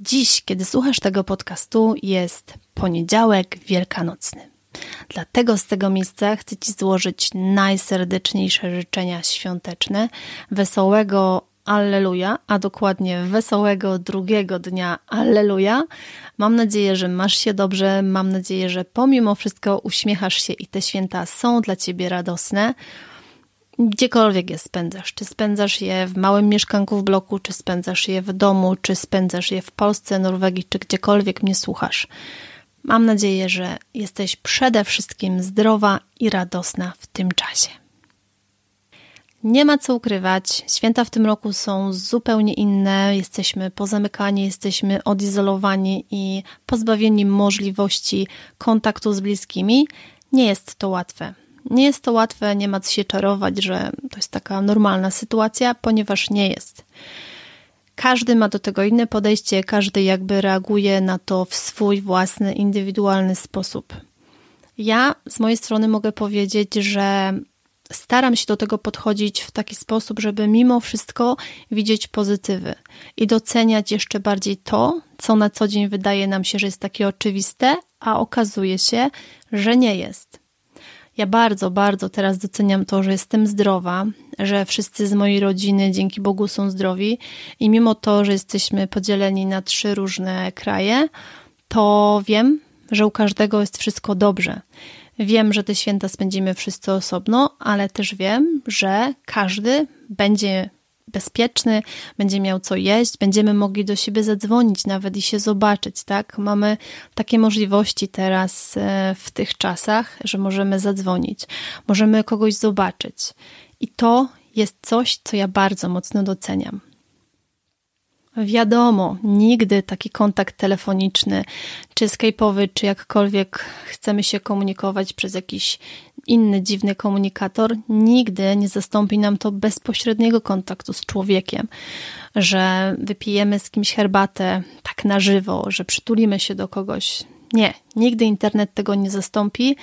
Dziś, kiedy słuchasz tego podcastu, jest poniedziałek wielkanocny. Dlatego z tego miejsca chcę Ci złożyć najserdeczniejsze życzenia świąteczne, wesołego Alleluja, a dokładnie wesołego drugiego dnia Alleluja. Mam nadzieję, że masz się dobrze, mam nadzieję, że pomimo wszystko uśmiechasz się i te święta są dla Ciebie radosne. Gdziekolwiek je spędzasz, czy spędzasz je w małym mieszkanku w bloku, czy spędzasz je w domu, czy spędzasz je w Polsce, Norwegii, czy gdziekolwiek mnie słuchasz. Mam nadzieję, że jesteś przede wszystkim zdrowa i radosna w tym czasie. Nie ma co ukrywać, święta w tym roku są zupełnie inne. Jesteśmy pozamykani, jesteśmy odizolowani i pozbawieni możliwości kontaktu z bliskimi. Nie jest to łatwe. Nie jest to łatwe, nie ma co się czarować, że to jest taka normalna sytuacja, ponieważ nie jest. Każdy ma do tego inne podejście, każdy jakby reaguje na to w swój własny, indywidualny sposób. Ja z mojej strony mogę powiedzieć, że staram się do tego podchodzić w taki sposób, żeby mimo wszystko widzieć pozytywy i doceniać jeszcze bardziej to, co na co dzień wydaje nam się, że jest takie oczywiste, a okazuje się, że nie jest. Ja bardzo, bardzo teraz doceniam to, że jestem zdrowa, że wszyscy z mojej rodziny dzięki Bogu są zdrowi i mimo to, że jesteśmy podzieleni na trzy różne kraje, to wiem, że u każdego jest wszystko dobrze. Wiem, że te święta spędzimy wszyscy osobno, ale też wiem, że każdy będzie bezpieczny, będzie miał co jeść, będziemy mogli do siebie zadzwonić nawet i się zobaczyć, tak? Mamy takie możliwości teraz e, w tych czasach, że możemy zadzwonić, możemy kogoś zobaczyć. I to jest coś, co ja bardzo mocno doceniam. Wiadomo, nigdy taki kontakt telefoniczny, czy skype'owy, czy jakkolwiek chcemy się komunikować przez jakiś inny dziwny komunikator, nigdy nie zastąpi nam to bezpośredniego kontaktu z człowiekiem, że wypijemy z kimś herbatę tak na żywo, że przytulimy się do kogoś. Nie, nigdy internet tego nie zastąpi,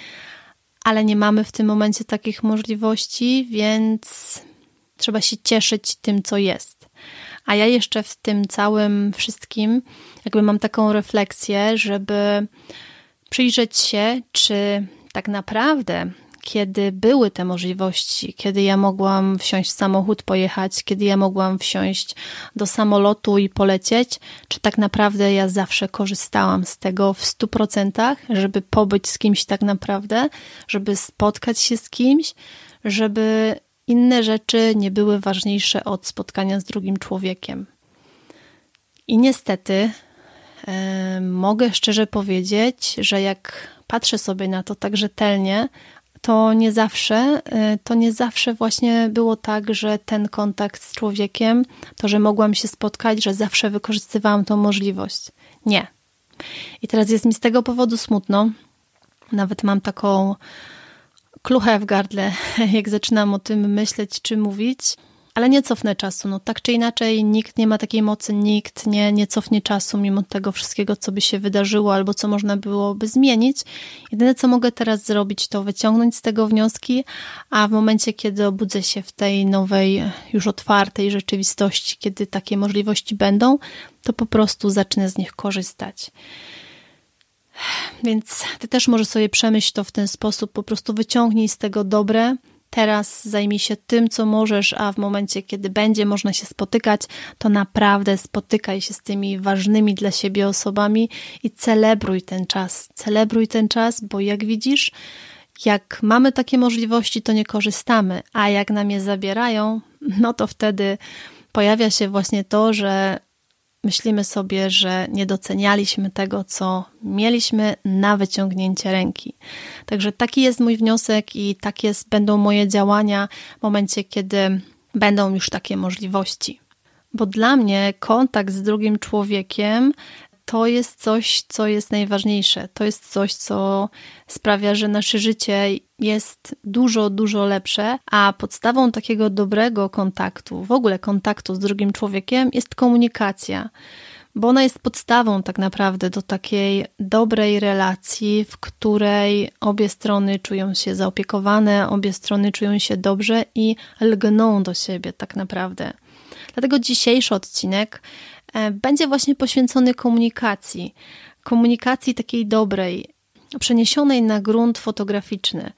ale nie mamy w tym momencie takich możliwości, więc trzeba się cieszyć tym, co jest. A ja jeszcze w tym całym wszystkim, jakby mam taką refleksję, żeby przyjrzeć się, czy tak naprawdę kiedy były te możliwości, kiedy ja mogłam wsiąść w samochód, pojechać, kiedy ja mogłam wsiąść do samolotu i polecieć, czy tak naprawdę ja zawsze korzystałam z tego w stu procentach, żeby pobyć z kimś tak naprawdę, żeby spotkać się z kimś, żeby inne rzeczy nie były ważniejsze od spotkania z drugim człowiekiem. I niestety mogę szczerze powiedzieć, że jak patrzę sobie na to tak rzetelnie, to nie zawsze, e, to nie zawsze właśnie było tak, że ten kontakt z człowiekiem, to, że mogłam się spotkać, że zawsze wykorzystywałam tą możliwość. Nie. I teraz jest mi z tego powodu smutno. Nawet mam taką kluchę w gardle, jak zaczynam o tym myśleć czy mówić, ale nie cofnę czasu. No, tak czy inaczej, nikt nie ma takiej mocy, nikt nie, nie cofnie czasu, mimo tego wszystkiego, co by się wydarzyło albo co można byłoby zmienić. Jedyne, co mogę teraz zrobić, to wyciągnąć z tego wnioski, a w momencie, kiedy obudzę się w tej nowej, już otwartej rzeczywistości, kiedy takie możliwości będą, to po prostu zacznę z nich korzystać. Więc ty też możesz sobie przemyśleć to w ten sposób, po prostu wyciągnij z tego dobre, teraz zajmij się tym, co możesz, a w momencie, kiedy będzie można się spotykać, to naprawdę spotykaj się z tymi ważnymi dla siebie osobami i celebruj ten czas. Celebruj ten czas, bo jak widzisz, jak mamy takie możliwości, to nie korzystamy, a jak nam je zabierają, no to wtedy pojawia się właśnie to, że myślimy sobie, że nie docenialiśmy tego, co mieliśmy na wyciągnięcie ręki. Także taki jest mój wniosek i takie będą moje działania w momencie, kiedy będą już takie możliwości. Bo dla mnie kontakt z drugim człowiekiem to jest coś, co jest najważniejsze. To jest coś, co sprawia, że nasze życie jest dużo, dużo lepsze, a podstawą takiego dobrego kontaktu, w ogóle kontaktu z drugim człowiekiem, jest komunikacja. Bo ona jest podstawą tak naprawdę do takiej dobrej relacji, w której obie strony czują się zaopiekowane, obie strony czują się dobrze i lgną do siebie tak naprawdę. Dlatego dzisiejszy odcinek będzie właśnie poświęcony komunikacji. Komunikacji takiej dobrej, przeniesionej na grunt fotograficzny.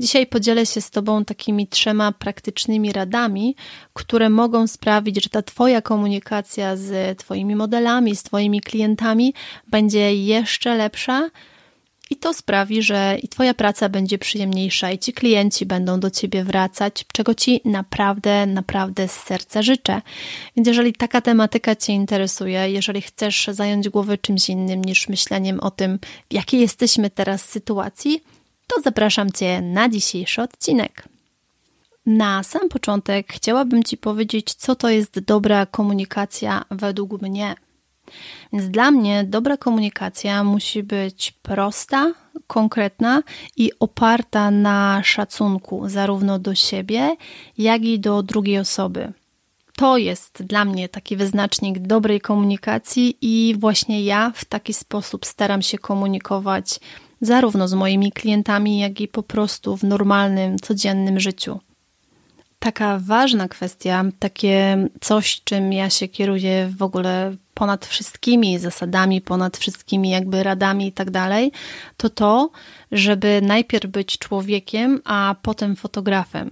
Dzisiaj podzielę się z Tobą takimi trzema praktycznymi radami, które mogą sprawić, że ta Twoja komunikacja z Twoimi modelami, z Twoimi klientami będzie jeszcze lepsza i to sprawi, że i Twoja praca będzie przyjemniejsza, i ci klienci będą do Ciebie wracać, czego Ci naprawdę, naprawdę z serca życzę. Więc jeżeli taka tematyka Cię interesuje, jeżeli chcesz zająć głowę czymś innym niż myśleniem o tym, w jakiej jesteśmy teraz sytuacji, to zapraszam Cię na dzisiejszy odcinek. Na sam początek chciałabym Ci powiedzieć, co to jest dobra komunikacja według mnie. Więc dla mnie dobra komunikacja musi być prosta, konkretna i oparta na szacunku zarówno do siebie, jak i do drugiej osoby. To jest dla mnie taki wyznacznik dobrej komunikacji, i właśnie ja w taki sposób staram się komunikować zarówno z moimi klientami, jak i po prostu w normalnym, codziennym życiu taka ważna kwestia, takie coś, czym ja się kieruję w ogóle ponad wszystkimi zasadami, ponad wszystkimi jakby radami i tak dalej, to to, żeby najpierw być człowiekiem, a potem fotografem.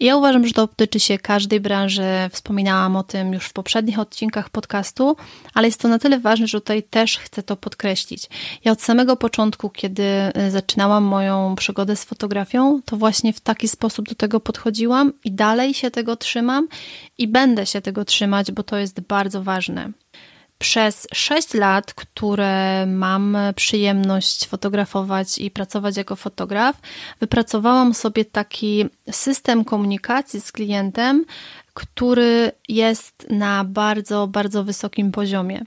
Ja uważam, że to dotyczy się każdej branży. Wspominałam o tym już w poprzednich odcinkach podcastu, ale jest to na tyle ważne, że tutaj też chcę to podkreślić. Ja od samego początku, kiedy y, zaczynałam moją przygodę z fotografią, to właśnie w taki sposób do tego podchodziłam i dalej się tego trzymam i będę się tego trzymać, bo to jest bardzo ważne. Przez 6 lat, które mam przyjemność fotografować i pracować jako fotograf, wypracowałam sobie taki system komunikacji z klientem, który jest na bardzo, bardzo wysokim poziomie.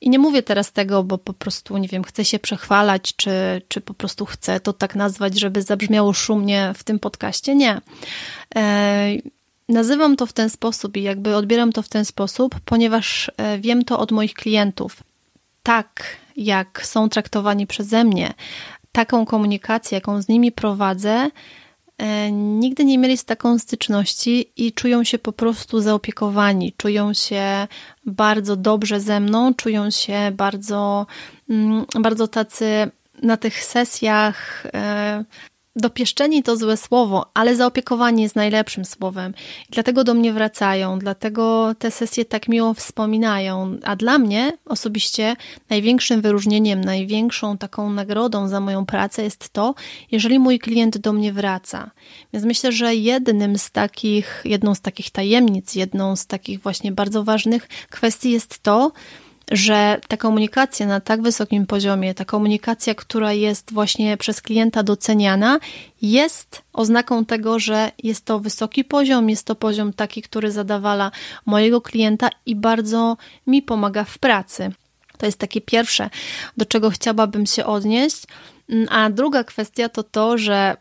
I nie mówię teraz tego, bo po prostu, nie wiem, chcę się przechwalać, czy, czy po prostu chcę to tak nazwać, żeby zabrzmiało szumnie w tym podcaście. Nie. Nazywam to w ten sposób i jakby odbieram to w ten sposób, ponieważ e, wiem to od moich klientów. Tak, jak są traktowani przeze mnie, taką komunikację, jaką z nimi prowadzę, e, nigdy nie mieli z taką styczności i czują się po prostu zaopiekowani, czują się bardzo dobrze ze mną, czują się bardzo, mm, bardzo tacy na tych sesjach e, Dopieszczeni to złe słowo, ale zaopiekowani jest najlepszym słowem. Dlatego do mnie wracają, dlatego te sesje tak miło wspominają. A dla mnie osobiście największym wyróżnieniem, największą taką nagrodą za moją pracę jest to, jeżeli mój klient do mnie wraca. Więc myślę, że jednym z takich, jedną z takich tajemnic, jedną z takich właśnie bardzo ważnych kwestii jest to, że ta komunikacja na tak wysokim poziomie, ta komunikacja, która jest właśnie przez klienta doceniana, jest oznaką tego, że jest to wysoki poziom, jest to poziom taki, który zadawala mojego klienta i bardzo mi pomaga w pracy. To jest takie pierwsze, do czego chciałabym się odnieść. A druga kwestia to to, że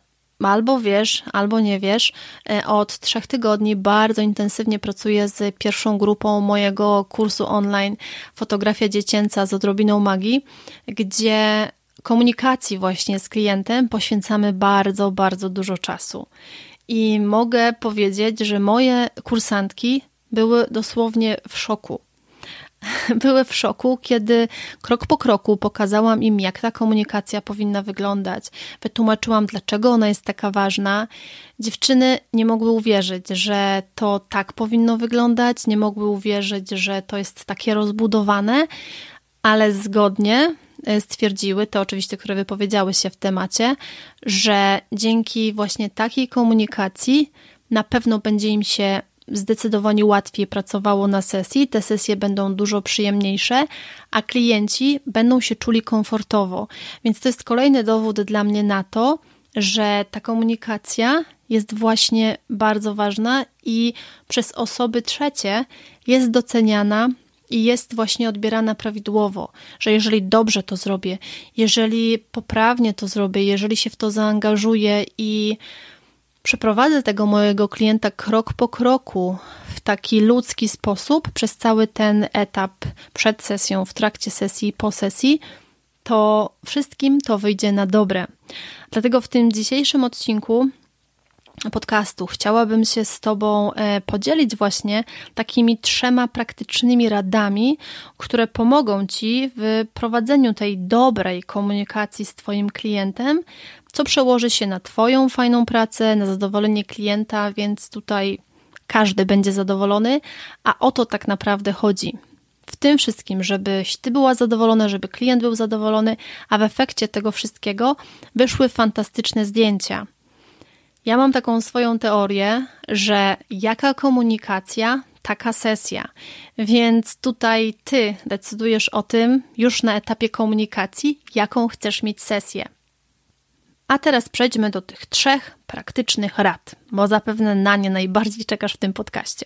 albo wiesz, albo nie wiesz. E, od trzech tygodni bardzo intensywnie pracuję z pierwszą grupą mojego kursu online Fotografia Dziecięca z odrobiną magii, gdzie komunikacji właśnie z klientem poświęcamy bardzo, bardzo dużo czasu. I mogę powiedzieć, że moje kursantki były dosłownie w szoku. były w szoku, kiedy krok po kroku pokazałam im, jak ta komunikacja powinna wyglądać. Wytłumaczyłam, dlaczego ona jest taka ważna. Dziewczyny nie mogły uwierzyć, że to tak powinno wyglądać, nie mogły uwierzyć, że to jest takie rozbudowane, ale zgodnie e, stwierdziły, te oczywiście, które wypowiedziały się w temacie, że dzięki właśnie takiej komunikacji na pewno będzie im się zdecydowanie łatwiej pracowało na sesji, te sesje będą dużo przyjemniejsze, a klienci będą się czuli komfortowo. Więc to jest kolejny dowód dla mnie na to, że ta komunikacja jest właśnie bardzo ważna i przez osoby trzecie jest doceniana i jest właśnie odbierana prawidłowo, że jeżeli dobrze to zrobię, jeżeli poprawnie to zrobię, jeżeli się w to zaangażuję i przeprowadzę tego mojego klienta krok po kroku w taki ludzki sposób przez cały ten etap przed sesją, w trakcie sesji, po sesji, to wszystkim to wyjdzie na dobre. Dlatego w tym dzisiejszym odcinku podcastu chciałabym się z Tobą e, podzielić właśnie takimi trzema praktycznymi radami, które pomogą Ci w prowadzeniu tej dobrej komunikacji z Twoim klientem, co przełoży się na Twoją fajną pracę, na zadowolenie klienta, więc tutaj każdy będzie zadowolony, a o to tak naprawdę chodzi. W tym wszystkim, żebyś Ty była zadowolona, żeby klient był zadowolony, a w efekcie tego wszystkiego wyszły fantastyczne zdjęcia. Ja mam taką swoją teorię, że jaka komunikacja, taka sesja. Więc tutaj ty decydujesz o tym już na etapie komunikacji, jaką chcesz mieć sesję. A teraz przejdźmy do tych trzech praktycznych rad, bo zapewne na nie najbardziej czekasz w tym podcaście.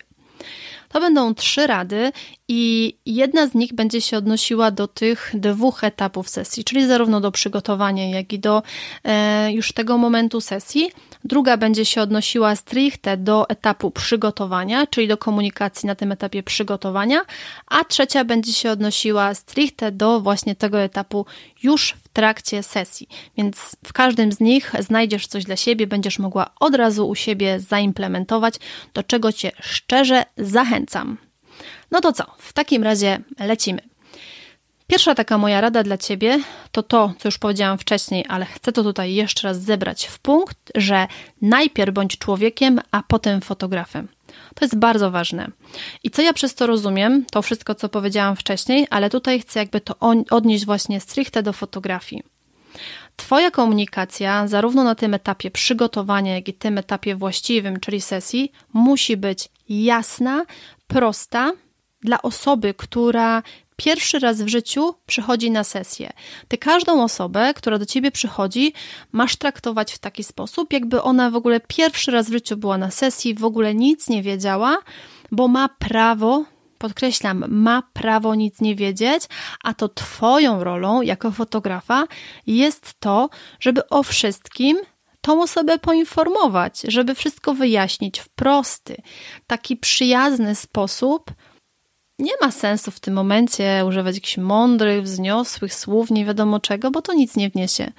To będą trzy rady i jedna z nich będzie się odnosiła do tych dwóch etapów sesji, czyli zarówno do przygotowania, jak i do e, już tego momentu sesji. Druga będzie się odnosiła stricte do etapu przygotowania, czyli do komunikacji na tym etapie przygotowania, a trzecia będzie się odnosiła stricte do właśnie tego etapu już w trakcie sesji. Więc w każdym z nich znajdziesz coś dla siebie, będziesz mogła od razu u siebie zaimplementować, do czego Cię szczerze zachęcam. No to co? W takim razie lecimy. Pierwsza taka moja rada dla Ciebie to to, co już powiedziałam wcześniej, ale chcę to tutaj jeszcze raz zebrać w punkt, że najpierw bądź człowiekiem, a potem fotografem. To jest bardzo ważne. I co ja przez to rozumiem, to wszystko, co powiedziałam wcześniej, ale tutaj chcę jakby to odnieść właśnie stricte do fotografii. Twoja komunikacja, zarówno na tym etapie przygotowania, jak i tym etapie właściwym, czyli sesji, musi być jasna, prosta dla osoby, która pierwszy raz w życiu przychodzi na sesję. Ty każdą osobę, która do ciebie przychodzi, masz traktować w taki sposób, jakby ona w ogóle pierwszy raz w życiu była na sesji, w ogóle nic nie wiedziała, bo ma prawo podkreślam, ma prawo nic nie wiedzieć, a to Twoją rolą jako fotografa jest to, żeby o wszystkim tą osobę poinformować, żeby wszystko wyjaśnić w prosty, taki przyjazny sposób, nie ma sensu w tym momencie używać jakichś mądrych, wzniosłych słów, nie wiadomo czego, bo to nic nie wniesie.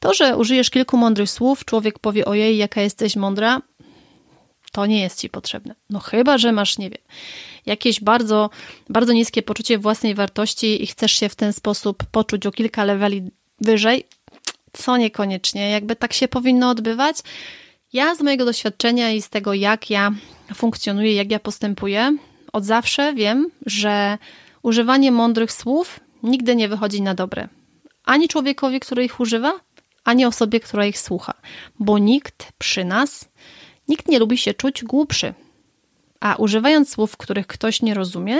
To, że użyjesz kilku mądrych słów, człowiek powie ojej, jaka jesteś mądra, to nie jest ci potrzebne. No chyba, że masz, nie wiem, jakieś bardzo, bardzo niskie poczucie własnej wartości i chcesz się w ten sposób poczuć o kilka leveli wyżej, co niekoniecznie. Jakby tak się powinno odbywać. Ja z mojego doświadczenia i z tego, jak ja funkcjonuję, jak ja postępuję, od zawsze wiem, że używanie mądrych słów nigdy nie wychodzi na dobre. Ani człowiekowi, który ich używa, ani osobie, która ich słucha. Bo nikt przy nas, nikt nie lubi się czuć głupszy. A używając słów, których ktoś nie rozumie,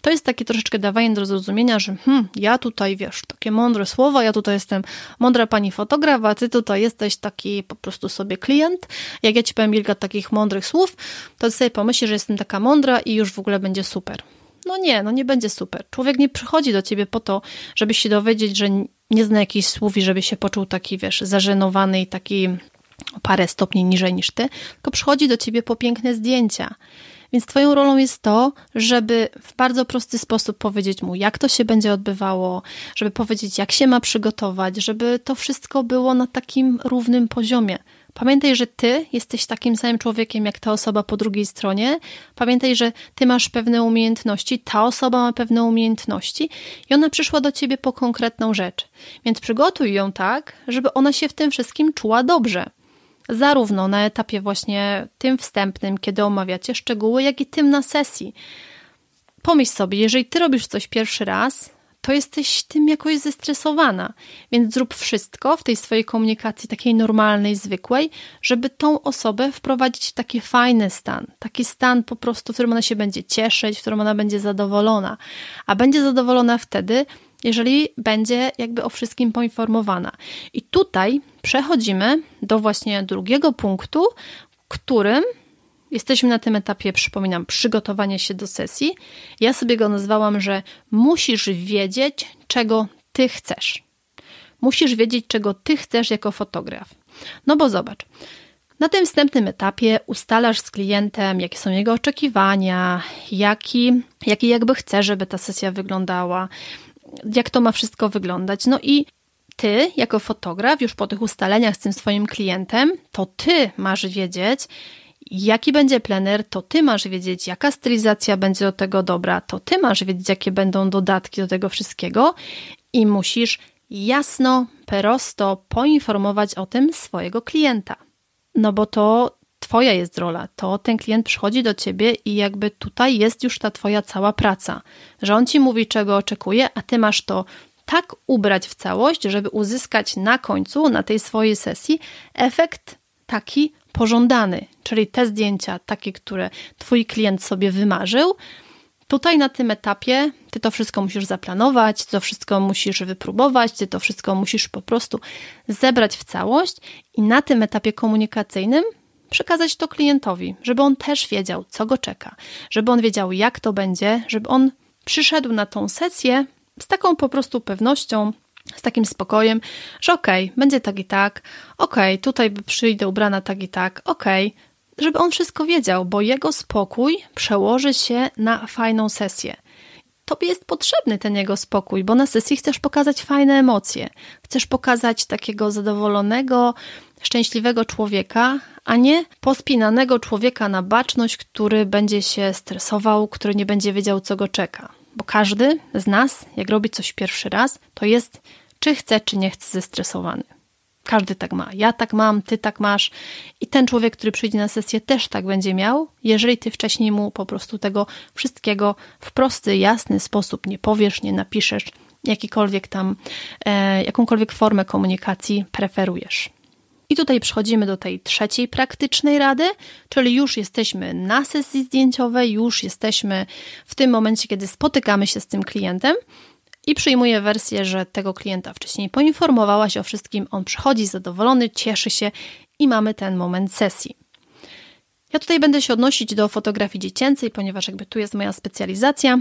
to jest takie troszeczkę dawanie do zrozumienia, że hmm, ja tutaj, wiesz, takie mądre słowa, ja tutaj jestem mądra pani fotograf, a ty tutaj jesteś taki po prostu sobie klient. Jak ja ci powiem kilka takich mądrych słów, to ty sobie pomyślisz, że jestem taka mądra i już w ogóle będzie super. No nie, no nie będzie super. Człowiek nie przychodzi do ciebie po to, żeby się dowiedzieć, że nie zna jakichś słów i żeby się poczuł taki, wiesz, zażenowany i taki parę stopni niżej niż ty, tylko przychodzi do ciebie po piękne zdjęcia. Więc Twoją rolą jest to, żeby w bardzo prosty sposób powiedzieć mu, jak to się będzie odbywało, żeby powiedzieć, jak się ma przygotować, żeby to wszystko było na takim równym poziomie. Pamiętaj, że ty jesteś takim samym człowiekiem jak ta osoba po drugiej stronie. Pamiętaj, że ty masz pewne umiejętności, ta osoba ma pewne umiejętności i ona przyszła do ciebie po konkretną rzecz. Więc przygotuj ją tak, żeby ona się w tym wszystkim czuła dobrze. Zarówno na etapie właśnie tym wstępnym, kiedy omawiacie szczegóły, jak i tym na sesji. Pomyśl sobie, jeżeli ty robisz coś pierwszy raz, to jesteś tym jakoś zestresowana. Więc zrób wszystko w tej swojej komunikacji takiej normalnej, zwykłej, żeby tą osobę wprowadzić w taki fajny stan. Taki stan po prostu, w którym ona się będzie cieszyć, w którym ona będzie zadowolona. A będzie zadowolona wtedy, jeżeli będzie jakby o wszystkim poinformowana. I tutaj przechodzimy do właśnie drugiego punktu, którym Jesteśmy na tym etapie, przypominam, przygotowania się do sesji. Ja sobie go nazwałam, że musisz wiedzieć, czego ty chcesz. Musisz wiedzieć, czego ty chcesz jako fotograf. No bo zobacz, na tym wstępnym etapie ustalasz z klientem, jakie są jego oczekiwania, jaki, jaki jakby chce, żeby ta sesja wyglądała, jak to ma wszystko wyglądać. No i ty, jako fotograf, już po tych ustaleniach z tym swoim klientem, to ty masz wiedzieć, jaki będzie plener, to ty masz wiedzieć, jaka stylizacja będzie do tego dobra, to ty masz wiedzieć, jakie będą dodatki do tego wszystkiego i musisz jasno, prosto poinformować o tym swojego klienta. No bo to twoja jest rola, to ten klient przychodzi do ciebie i jakby tutaj jest już ta twoja cała praca, że on ci mówi, czego oczekuje, a ty masz to tak ubrać w całość, żeby uzyskać na końcu, na tej swojej sesji, efekt taki pożądany, czyli te zdjęcia, takie, które Twój klient sobie wymarzył. Tutaj na tym etapie Ty to wszystko musisz zaplanować, to wszystko musisz wypróbować, Ty to wszystko musisz po prostu zebrać w całość i na tym etapie komunikacyjnym przekazać to klientowi, żeby on też wiedział, co go czeka, żeby on wiedział, jak to będzie, żeby on przyszedł na tą sesję z taką po prostu pewnością, z takim spokojem, że okej, okay, będzie tak i tak, okej, okay, tutaj przyjdę ubrana tak i tak, okej, okay, żeby on wszystko wiedział, bo jego spokój przełoży się na fajną sesję. Tobie jest potrzebny ten jego spokój, bo na sesji chcesz pokazać fajne emocje, chcesz pokazać takiego zadowolonego, szczęśliwego człowieka, a nie pospinanego człowieka na baczność, który będzie się stresował, który nie będzie wiedział, co go czeka. Bo każdy z nas, jak robi coś pierwszy raz, to jest czy chce, czy nie chce zestresowany. Każdy tak ma. Ja tak mam, ty tak masz. I ten człowiek, który przyjdzie na sesję, też tak będzie miał, jeżeli ty wcześniej mu po prostu tego wszystkiego w prosty, jasny sposób nie powiesz, nie napiszesz, jakikolwiek tam, e, jakąkolwiek formę komunikacji preferujesz. I tutaj przechodzimy do tej trzeciej praktycznej rady, czyli już jesteśmy na sesji zdjęciowej, już jesteśmy w tym momencie, kiedy spotykamy się z tym klientem i przyjmuję wersję, że tego klienta wcześniej poinformowałaś o wszystkim, on przychodzi zadowolony, cieszy się i mamy ten moment sesji. Ja tutaj będę się odnosić do fotografii dziecięcej, ponieważ jakby tu jest moja specjalizacja.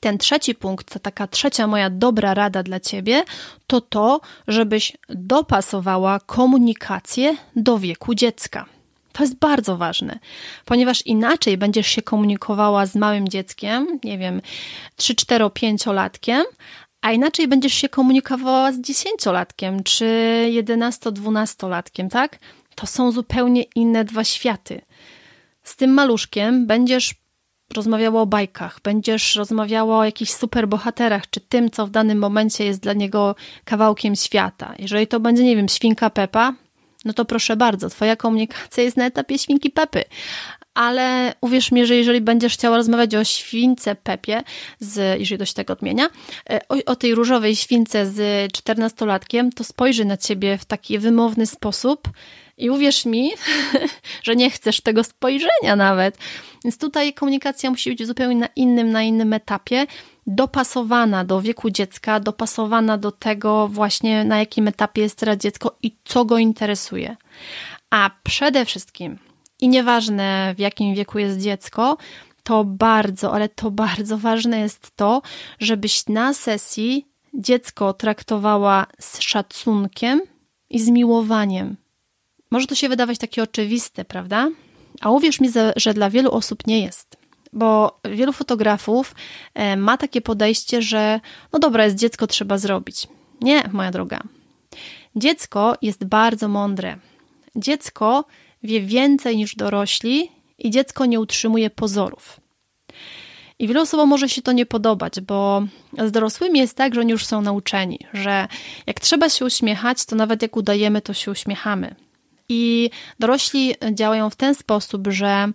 Ten trzeci punkt, ta taka trzecia moja dobra rada dla ciebie, to to, żebyś dopasowała komunikację do wieku dziecka. To jest bardzo ważne, ponieważ inaczej będziesz się komunikowała z małym dzieckiem, nie wiem, 3, 4, 5 latkiem, a inaczej będziesz się komunikowała z dziesięciolatkiem czy jedenasto-dwunastolatkiem, tak? To są zupełnie inne dwa światy. Z tym maluszkiem będziesz rozmawiała o bajkach, będziesz rozmawiała o jakichś superbohaterach, czy tym, co w danym momencie jest dla niego kawałkiem świata. Jeżeli to będzie, nie wiem, świnka Pepa, no to proszę bardzo, twoja komunikacja jest na etapie świnki Pepy ale uwierz mi, że jeżeli będziesz chciała rozmawiać o śwince Pepie, z, jeżeli dość tego odmienia, e, o, o tej różowej śwince z czternastolatkiem, to spojrzy na ciebie w taki wymowny sposób i uwierz mi, że nie chcesz tego spojrzenia nawet. Więc tutaj komunikacja musi być zupełnie na innym, na innym etapie, dopasowana do wieku dziecka, dopasowana do tego właśnie na jakim etapie jest teraz dziecko i co go interesuje. A przede wszystkim i nieważne w jakim wieku jest dziecko, to bardzo, ale to bardzo ważne jest to, żebyś na sesji dziecko traktowała z szacunkiem i z miłowaniem. Może to się wydawać takie oczywiste, prawda? A uwierz mi, że dla wielu osób nie jest. Bo wielu fotografów e, ma takie podejście, że no dobra, jest dziecko, trzeba zrobić. Nie, moja droga. Dziecko jest bardzo mądre. dziecko wie więcej niż dorośli i dziecko nie utrzymuje pozorów. I wielu osobom może się to nie podobać, bo z dorosłymi jest tak, że oni już są nauczeni, że jak trzeba się uśmiechać, to nawet jak udajemy, to się uśmiechamy. I dorośli działają w ten sposób, że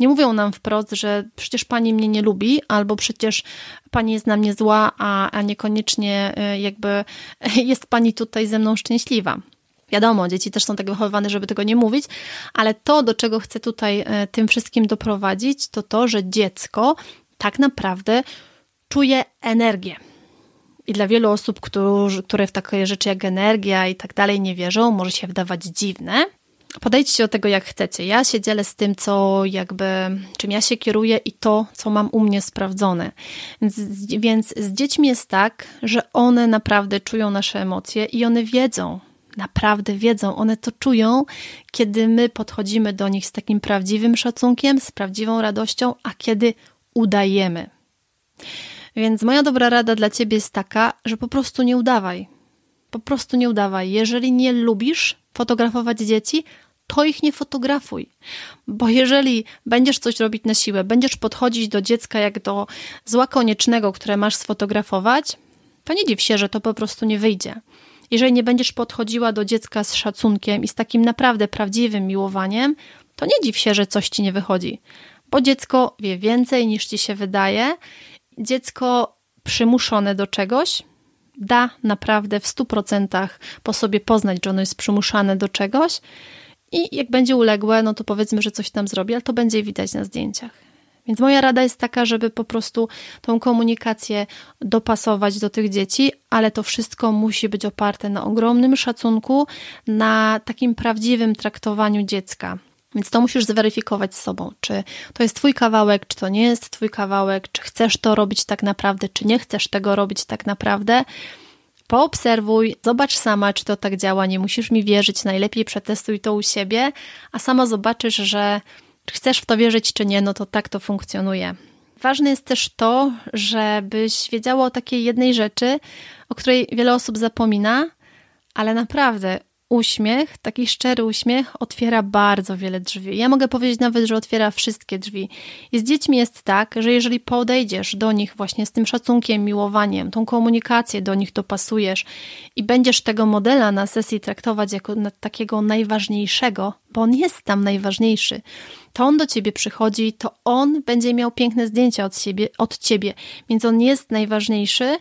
nie mówią nam wprost, że przecież pani mnie nie lubi, albo przecież pani jest na mnie zła, a, a niekoniecznie y, jakby jest pani tutaj ze mną szczęśliwa. Wiadomo, dzieci też są tak wychowywane, żeby tego nie mówić, ale to, do czego chcę tutaj y, tym wszystkim doprowadzić, to to, że dziecko tak naprawdę czuje energię. I dla wielu osób, które w takie rzeczy jak energia i tak dalej nie wierzą, może się wydawać dziwne, Podejdźcie do tego jak chcecie. Ja się dzielę z tym, co jakby, czym ja się kieruję i to, co mam u mnie sprawdzone. Więc, więc z dziećmi jest tak, że one naprawdę czują nasze emocje i one wiedzą, naprawdę wiedzą, one to czują, kiedy my podchodzimy do nich z takim prawdziwym szacunkiem, z prawdziwą radością, a kiedy udajemy. Więc moja dobra rada dla ciebie jest taka, że po prostu nie udawaj. Po prostu nie udawaj. Jeżeli nie lubisz fotografować dzieci, to ich nie fotografuj. Bo jeżeli będziesz coś robić na siłę, będziesz podchodzić do dziecka jak do zła koniecznego, które masz sfotografować, to nie dziw się, że to po prostu nie wyjdzie. Jeżeli nie będziesz podchodziła do dziecka z szacunkiem i z takim naprawdę prawdziwym miłowaniem, to nie dziw się, że coś ci nie wychodzi. Bo dziecko wie więcej niż ci się wydaje. Dziecko przymuszone do czegoś da naprawdę w 100% po sobie poznać, że ono jest przymuszane do czegoś i jak będzie uległe, no to powiedzmy, że coś tam zrobi, ale to będzie widać na zdjęciach. Więc moja rada jest taka, żeby po prostu tą komunikację dopasować do tych dzieci, ale to wszystko musi być oparte na ogromnym szacunku, na takim prawdziwym traktowaniu dziecka. Więc to musisz zweryfikować z sobą, czy to jest Twój kawałek, czy to nie jest Twój kawałek, czy chcesz to robić tak naprawdę, czy nie chcesz tego robić tak naprawdę. Poobserwuj, zobacz sama, czy to tak działa. Nie musisz mi wierzyć, najlepiej przetestuj to u siebie, a sama zobaczysz, że chcesz w to wierzyć, czy nie, no to tak to funkcjonuje. Ważne jest też to, żebyś wiedziała o takiej jednej rzeczy, o której wiele osób zapomina, ale naprawdę uśmiech, taki szczery uśmiech otwiera bardzo wiele drzwi. Ja mogę powiedzieć nawet, że otwiera wszystkie drzwi. I z dziećmi jest tak, że jeżeli podejdziesz do nich właśnie z tym szacunkiem, miłowaniem, tą komunikację do nich dopasujesz i będziesz tego modela na sesji traktować jako takiego najważniejszego, bo on jest tam najważniejszy, to on do ciebie przychodzi, to on będzie miał piękne zdjęcia od, siebie, od ciebie, więc on jest najważniejszy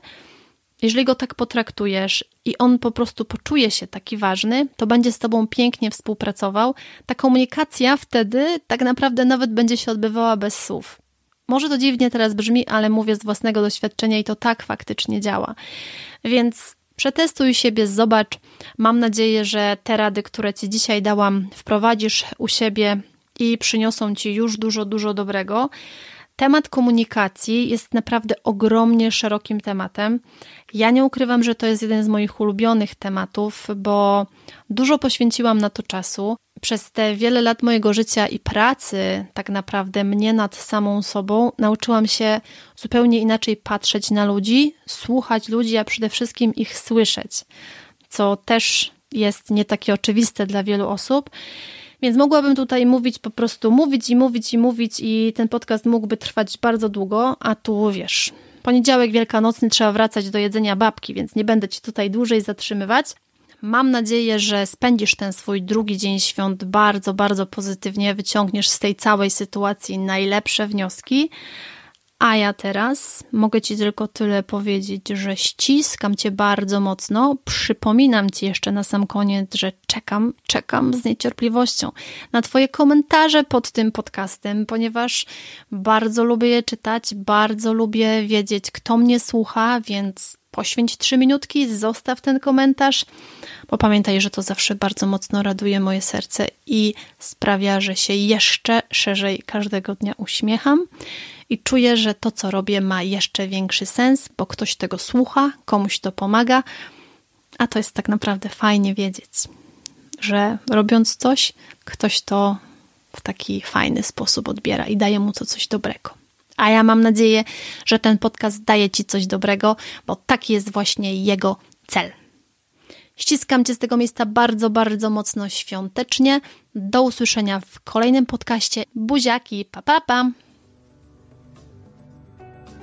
jeżeli go tak potraktujesz i on po prostu poczuje się taki ważny, to będzie z tobą pięknie współpracował. Ta komunikacja wtedy tak naprawdę nawet będzie się odbywała bez słów. Może to dziwnie teraz brzmi, ale mówię z własnego doświadczenia i to tak faktycznie działa. Więc przetestuj siebie, zobacz. Mam nadzieję, że te rady, które Ci dzisiaj dałam, wprowadzisz u siebie i przyniosą Ci już dużo, dużo dobrego. Temat komunikacji jest naprawdę ogromnie szerokim tematem. Ja nie ukrywam, że to jest jeden z moich ulubionych tematów, bo dużo poświęciłam na to czasu. Przez te wiele lat mojego życia i pracy, tak naprawdę mnie nad samą sobą, nauczyłam się zupełnie inaczej patrzeć na ludzi, słuchać ludzi, a przede wszystkim ich słyszeć, co też jest nie takie oczywiste dla wielu osób. Więc mogłabym tutaj mówić, po prostu mówić i mówić i mówić, i ten podcast mógłby trwać bardzo długo, a tu wiesz, poniedziałek wielkanocny trzeba wracać do jedzenia babki, więc nie będę ci tutaj dłużej zatrzymywać. Mam nadzieję, że spędzisz ten swój drugi dzień świąt bardzo, bardzo pozytywnie, wyciągniesz z tej całej sytuacji najlepsze wnioski. A ja teraz mogę Ci tylko tyle powiedzieć, że ściskam Cię bardzo mocno. Przypominam Ci jeszcze na sam koniec, że czekam, czekam z niecierpliwością na Twoje komentarze pod tym podcastem, ponieważ bardzo lubię je czytać, bardzo lubię wiedzieć, kto mnie słucha, więc poświęć trzy minutki, zostaw ten komentarz, bo pamiętaj, że to zawsze bardzo mocno raduje moje serce i sprawia, że się jeszcze szerzej każdego dnia uśmiecham i czuję, że to, co robię, ma jeszcze większy sens, bo ktoś tego słucha, komuś to pomaga, a to jest tak naprawdę fajnie wiedzieć, że robiąc coś, ktoś to w taki fajny sposób odbiera i daje mu to coś dobrego. A ja mam nadzieję, że ten podcast daje Ci coś dobrego, bo taki jest właśnie jego cel. Ściskam Cię z tego miejsca bardzo, bardzo mocno świątecznie. Do usłyszenia w kolejnym podcaście. Buziaki, pa, pa, pa.